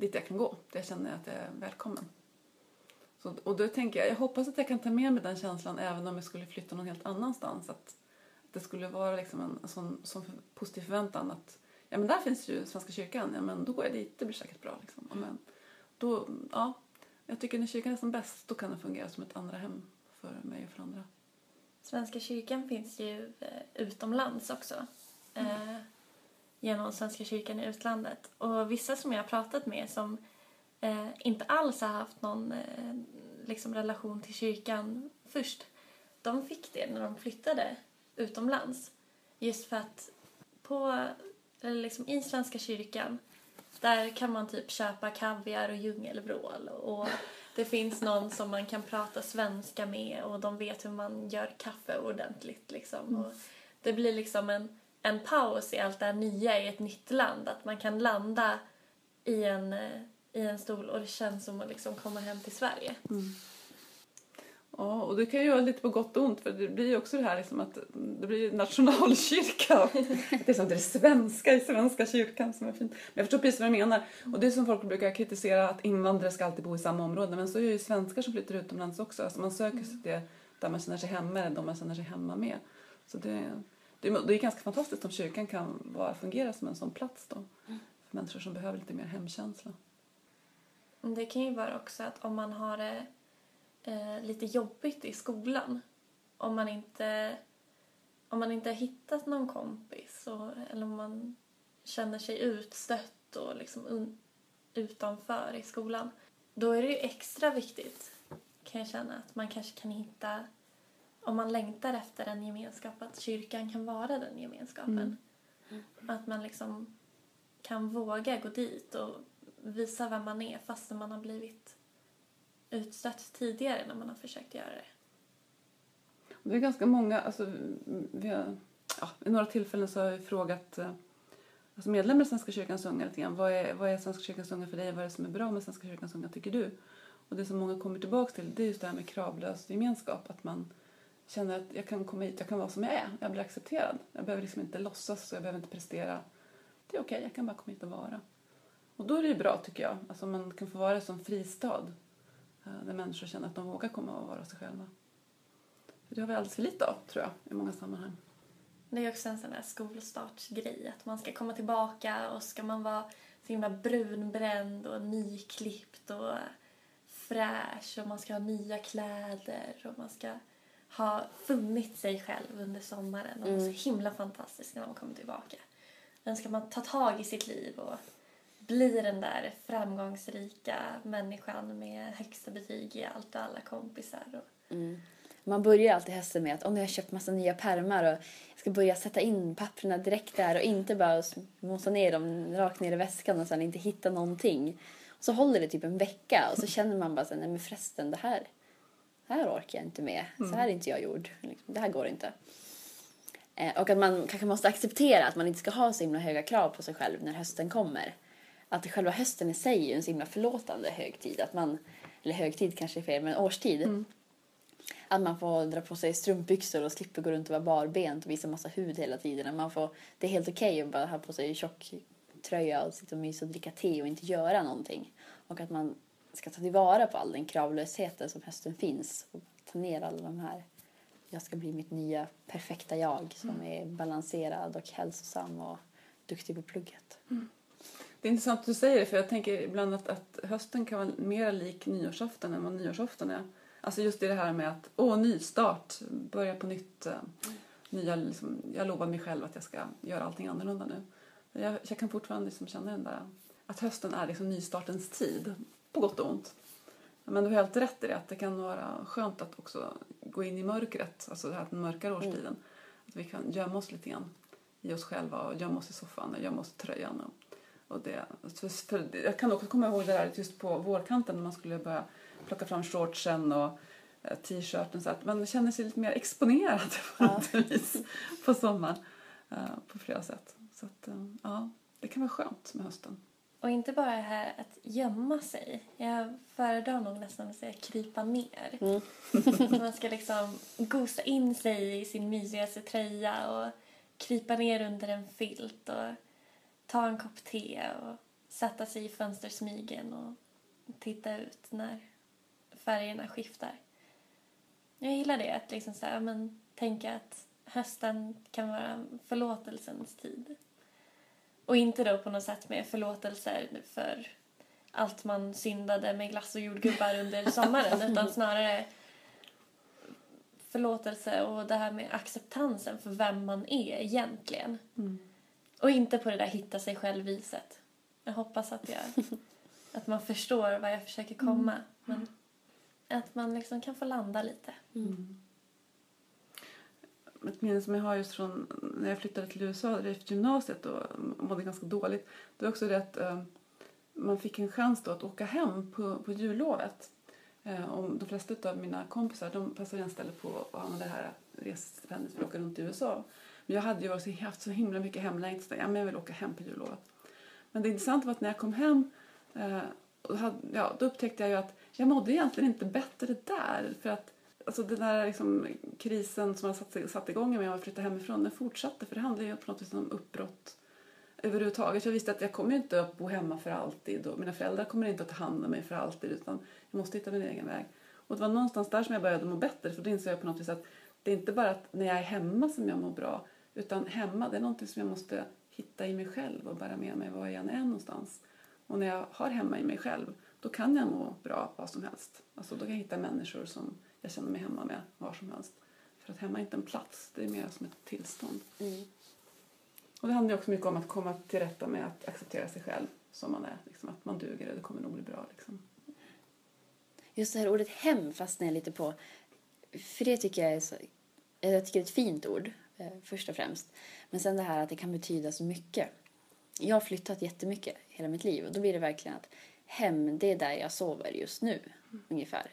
dit jag kan gå, där jag känner att jag är välkommen. Så, och då tänker jag, jag hoppas att jag kan ta med mig den känslan även om jag skulle flytta någon helt annanstans. Att det skulle vara liksom en, en sån, sån positiv förväntan att ja men där finns ju Svenska kyrkan, ja men då går jag dit, det blir säkert bra. Liksom. Ja, men, då, ja, jag tycker när kyrkan är som bäst då kan den fungera som ett andra hem för mig och för andra. Svenska kyrkan finns ju eh, utomlands också. Eh, genom Svenska kyrkan i utlandet. Och vissa som jag har pratat med som eh, inte alls har haft någon eh, liksom relation till kyrkan först. De fick det när de flyttade utomlands. Just för att på, eller liksom i Svenska kyrkan där kan man typ köpa kaviar och djungelvrål och det finns någon som man kan prata svenska med och de vet hur man gör kaffe ordentligt liksom. Och det blir liksom en, en paus i allt det här nya i ett nytt land. Att man kan landa i en, eh, i en stol och det känns som att liksom komma hem till Sverige. Ja, och det kan ju vara lite på gott och ont för det blir ju också det här liksom att det blir nationalkyrka. det är som det är svenska i Svenska kyrkan som är fint. Men jag förstår precis vad du menar. Och det är som folk brukar kritisera att invandrare ska alltid bo i samma område. Men så är ju svenskar som flyttar utomlands också. Alltså man söker sig det där man känner sig hemma eller de man känner sig hemma med. Så det, det, det är ganska fantastiskt om kyrkan kan vara, fungera som en sån plats då. För människor som behöver lite mer hemkänsla. Det kan ju vara också att om man har det eh, lite jobbigt i skolan. Om man inte, om man inte har hittat någon kompis och, eller om man känner sig utstött och liksom un, utanför i skolan. Då är det ju extra viktigt kan jag känna att man kanske kan hitta om man längtar efter en gemenskap att kyrkan kan vara den gemenskapen. Att man liksom kan våga gå dit och visa vem man är fastän man har blivit utstött tidigare när man har försökt göra det. Det är ganska många, alltså, vi har, ja, vid några tillfällen så har vi frågat eh, alltså medlemmar i Svenska kyrkans unga lite grann, vad är, vad är Svenska kyrkans unga för dig? Vad är det som är bra med Svenska kyrkans unga tycker du? Och det som många kommer tillbaka till det är just det här med kravlös gemenskap. Att man känner att jag kan komma hit, jag kan vara som jag är, jag blir accepterad. Jag behöver liksom inte låtsas och jag behöver inte prestera. Det är okej, okay, jag kan bara komma hit och vara. Och då är det ju bra tycker jag, alltså man kan få vara som fristad. Eh, där människor känner att de vågar komma och vara sig själva. För det har vi alldeles för lite av, tror jag, i många sammanhang. Det är också en sån där skolstartsgrej att man ska komma tillbaka och ska man vara så himla brunbränd och nyklippt och fräsch och man ska ha nya kläder och man ska ha funnit sig själv under sommaren och vara så himla fantastisk när man kommer tillbaka. Sen ska man ta tag i sitt liv och bli den där framgångsrika människan med högsta betyg i allt och alla kompisar. Och, Man börjar alltid hösten med att om jag har köpt massa nya pärmar och jag ska börja sätta in papperna direkt där och inte bara mosa ner dem rakt ner i väskan och sen inte hitta någonting. Och så håller det typ en vecka och så känner man bara så nej men förresten det här, här orkar jag inte med. Så här är inte jag gjord. Liksom, Det här går inte. Eh, Och att man kanske måste acceptera att man inte ska ha så himla höga krav på sig själv när hösten kommer. Att själva hösten i sig är en så himla förlåtande högtid. Att man, eller högtid kanske är fel, men årstid. Att man får dra på sig strumpbyxor och slipper gå runt och vara barbent och visa massa hud hela tiden. Man får, det är helt okej att bara ha på sig tjock tröja och sitta och mysa och dricka te och inte göra någonting. Och att man ska ta tillvara på all den kravlösheten som hösten finns och ta ner alla de här jag ska bli mitt nya perfekta jag som är balanserad och hälsosam och duktig på plugget. Det är intressant att du säger det för jag tänker ibland att, att hösten kan vara mer lik nyårsafton än vad nyårsafton är. Alltså just det här med att, åh, nystart, börja på nytt. eh, Nya, liksom, jag lovar mig själv att jag ska göra allting annorlunda nu. Jag, jag kan fortfarande liksom känna den där, att hösten är liksom nystartens tid, på gott och ont. Men du har helt rätt i det, att det kan vara skönt att också gå in i mörkret, alltså det här den mörkare årstiden. Att vi kan gömma oss lite grann i oss själva och gömma oss i soffan och gömma oss i tröjan. Och, och det, för, jag kan också komma ihåg det där just på vårkanten när man skulle börja plocka fram shortsen och eh, t-shirten så att man känner sig lite mer exponerad Ja. på sommaren eh, på flera sätt. Så att, eh, ja, det kan vara skönt med hösten. Och inte bara det här att gömma sig. Jag föredrar nog nästan att säga krypa ner. Mm. Man ska liksom gosa in sig i sin mysigaste tröja och krypa ner under en filt och ta en kopp te och sätta sig i fönstersmygen och titta ut när färgerna skiftar. Jag gillar det, att liksom så här, men, tänka att hösten kan vara förlåtelsens tid. Och inte då på något sätt med förlåtelser för allt man syndade med glass och jordgubbar under sommaren utan snarare förlåtelse och det här med acceptansen för vem man är egentligen. Och inte på det där hitta sig själv-viset. Jag hoppas att, jag, att man förstår vad jag försöker komma. Men att man liksom kan få landa lite. Ett minne som jag har just från när jag flyttade till USA efter gymnasiet och mådde ganska dåligt. Det var också det att eh, man fick en chans då att åka hem på, på jullovet. Eh, och de flesta av mina kompisar de passade en ställe på att använda det här resestipendiet för att åka runt i USA. Men jag hade ju också haft så himla mycket hemlängtan ja, men jag vill åka hem på jullovet. Men det intressanta var att när jag kom hem eh, och hade, ja, då upptäckte jag ju att jag mådde egentligen inte bättre där. För att alltså den där liksom, krisen som jag satt, satt igång med att flytta hemifrån, den fortsatte. För det handlar ju på något vis om uppbrott överhuvudtaget. Jag visste att jag kommer ju inte att bo hemma för alltid och mina föräldrar kommer inte att ta hand om mig för alltid utan jag måste hitta min egen väg. Och det var någonstans där som jag började må bättre för då insåg jag på något vis att det är inte bara att när jag är hemma som jag mår bra utan hemma det är någonting som jag måste hitta i mig själv och bära med mig var jag än är någonstans. Och när jag har hemma i mig själv då kan jag må bra vad som helst. Alltså då kan jag hitta människor som jag känner mig hemma med var som helst. För att hemma är inte en plats, det är mer som ett tillstånd. Mm. Och det handlar också mycket om att komma till rätta med att acceptera sig själv som man är. Liksom, att man duger och det kommer nog bli bra. Liksom. Just det här ordet hem fastnar jag lite på. För det tycker jag är så, jag tycker det är ett fint ord, eh, först och främst. Men sen det här att det kan betyda så mycket. Jag har flyttat jättemycket hela mitt liv och då blir det verkligen att hem, det är där jag sover just nu, ungefär.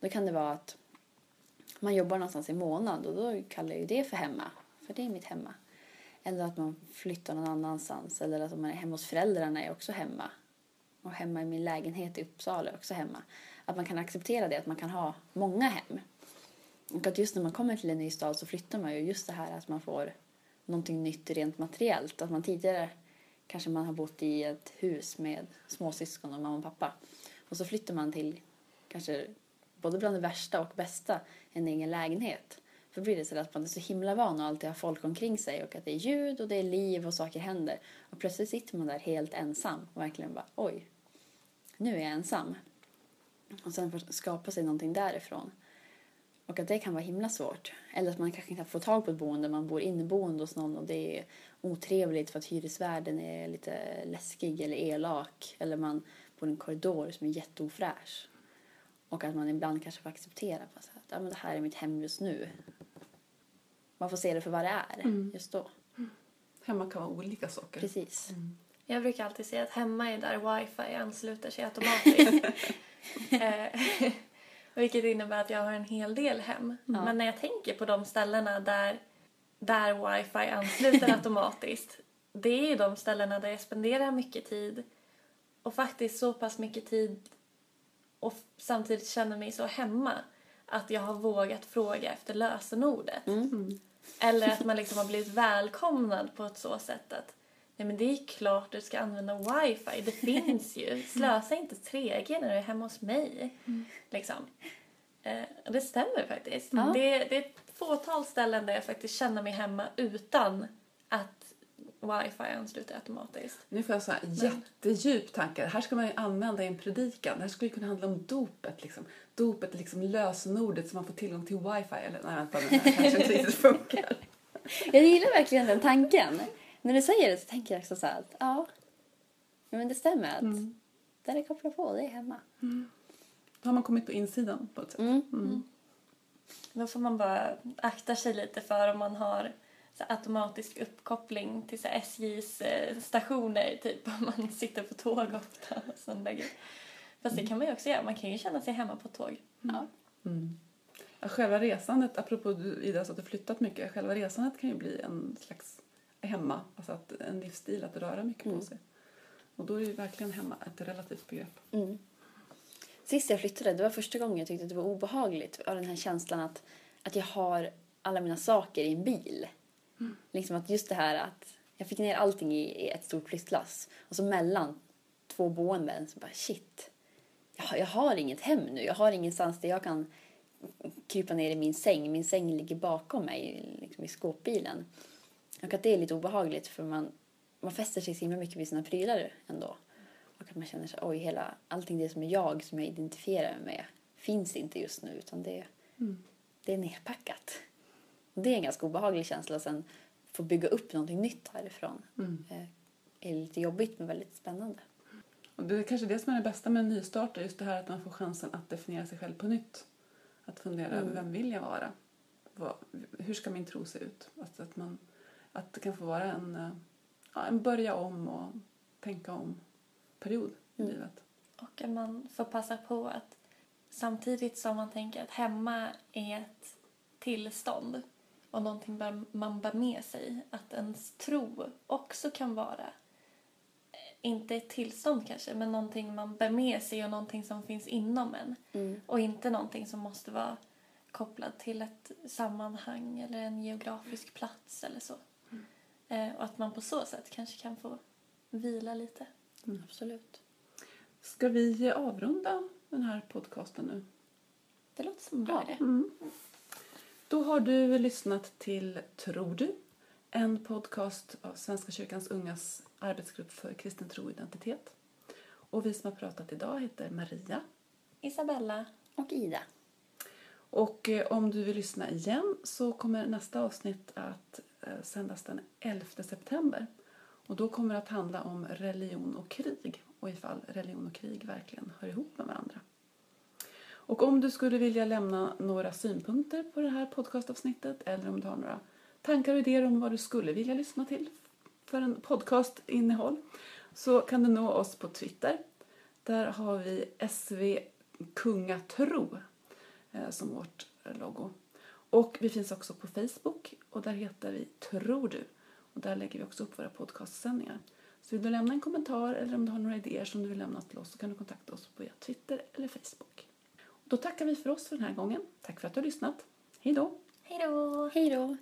Då kan det vara att man jobbar någonstans i månad och då kallar jag ju det för hemma, för det är mitt hemma. Eller att man flyttar någon annanstans eller att om man är hemma hos föräldrarna är också hemma. Och hemma i min lägenhet i Uppsala är också hemma. Att man kan acceptera det, att man kan ha många hem. Och att just när man kommer till en ny stad så flyttar man ju just det här att man får någonting nytt rent materiellt. Att man tidigare kanske man har bott i ett hus med småsyskon och mamma och pappa. Och så flyttar man till kanske både bland det värsta och bästa en egen lägenhet. För då blir det så att man är så himla van att alltid ha folk omkring sig och att det är ljud och det är liv och saker händer. Och plötsligt sitter man där helt ensam och verkligen bara oj, nu är jag ensam. Och sen får skapa sig någonting därifrån. Och att det kan vara himla svårt. Eller att man kanske inte får tag på ett boende, man bor inneboende hos någon och det är otrevligt för att hyresvärden är lite läskig eller elak. Eller man bor i en korridor som är jätteofräsch. Och att man ibland kanske får acceptera på så att ja, men det här är mitt hem just nu. Man får se det för vad det är just då. Hemma kan vara olika saker. Precis. Jag brukar alltid säga att hemma är där wifi ansluter sig automatiskt. Eh, Vilket innebär att jag har en hel del hem. Ja. Men när jag tänker på de ställena där, där wifi ansluter automatiskt. Det är ju de ställena där jag spenderar mycket tid. Och faktiskt så pass mycket tid och samtidigt känner mig så hemma att jag har vågat fråga efter lösenordet. Mm. Eller att man liksom har blivit välkomnad på ett så sätt att Nej men det är klart du ska använda wifi. Det finns ju. Slösa inte 3G när du är hemma hos mig. Liksom. Eh, det stämmer faktiskt. Ja. Det, det är ett fåtal ställen där jag faktiskt känner mig hemma utan att wifi ansluter automatiskt. Nu får jag så här jättedjup tanke. Det här ska man ju använda i en predikan. Det här skulle ju kunna handla om dopet. Liksom. Dopet är liksom lösenordet så man får tillgång till wifi. Eller nej, vänta nu, det kanske inte riktigt funkar. Jag gillar verkligen den tanken. När du säger det så tänker jag också så här att ja, ja men det stämmer att där det kopplar på, det är hemma. Då har man kommit på insidan på ett sätt. Mm. Då får man bara akta sig lite för om man har så automatisk uppkoppling till så SJs eh, stationer, typ om man sitter på tåg ofta. Och sådana grejer. Fast det kan man ju också göra. Man kan ju känna sig hemma på tåg. Ja. Mm. Ja, själva resandet, apropå Ida, så att du flyttat mycket. Själva resandet kan ju bli en slags hemma, alltså att, en livsstil att röra mycket Mm. på sig. Och då är ju verkligen hemma ett relativt begrepp. Mm. Sist jag flyttade, det var första gången jag tyckte att det var obehagligt av den här känslan att, att jag har alla mina saker i en bil. Liksom att just det här att jag fick ner allting i, i ett stort flyttlass och så mellan två boenden så bara shit. Jag, har- jag har inget hem nu. Jag har ingenstans där jag kan krypa ner i min säng. Min säng ligger bakom mig liksom i skåpbilen. Och att det är lite obehagligt för man, man fäster sig så himla mycket vid sina prylar ändå. Och att man känner sig, oj, hela, allting det som är jag, som jag identifierar mig med, finns inte just nu utan det, det är nedpackat. Det är en ganska obehaglig känsla. Sen få bygga upp någonting nytt härifrån eh, är lite jobbigt men väldigt spännande. Och det är kanske det som är det bästa med en nystart, just det här att man får chansen att definiera sig själv på nytt. Att fundera över vem vill jag vara? Vad, hur ska min tro se ut? Att, att, man, att det kan få vara en, eh, ja, en börja om och tänka om period i livet. Och att man får passa på att samtidigt som man tänker att hemma är ett tillstånd och någonting man bär med sig, att ens tro också kan vara eh, inte ett tillstånd kanske, men någonting man bär med sig och någonting som finns inom en. Och inte någonting som måste vara kopplad till ett sammanhang eller en geografisk plats eller så. Eh, och att man på så sätt kanske kan få vila lite. Absolut. Ska vi avrunda den här podcasten nu? Det låter som en bra idé. Då har du lyssnat till Tror du? En podcast av Svenska kyrkans ungas arbetsgrupp för kristen tro och identitet. Och vi som har pratat idag heter Maria. Isabella. Och Ida. Och eh, om du vill lyssna igen så kommer nästa avsnitt att eh, sändas den 11 september. Och då kommer det att handla om religion och krig och ifall religion och krig verkligen hör ihop med varandra. Och om du skulle vilja lämna några synpunkter på det här podcastavsnittet eller om du har några tankar och idéer om vad du skulle vilja lyssna till för en podcastinnehåll så kan du nå oss på Twitter. Där har vi SV Kungatro eh, som vårt logo. Och vi finns också på Facebook och där heter vi Tror du. Och där lägger vi också upp våra podcastsändningar. Så vill du lämna en kommentar eller om du har några idéer som du vill lämna till oss så kan du kontakta oss på via Twitter eller Facebook. Då tackar vi för oss för den här gången. Tack för att du har lyssnat. Hej då! Hej då! Hej då!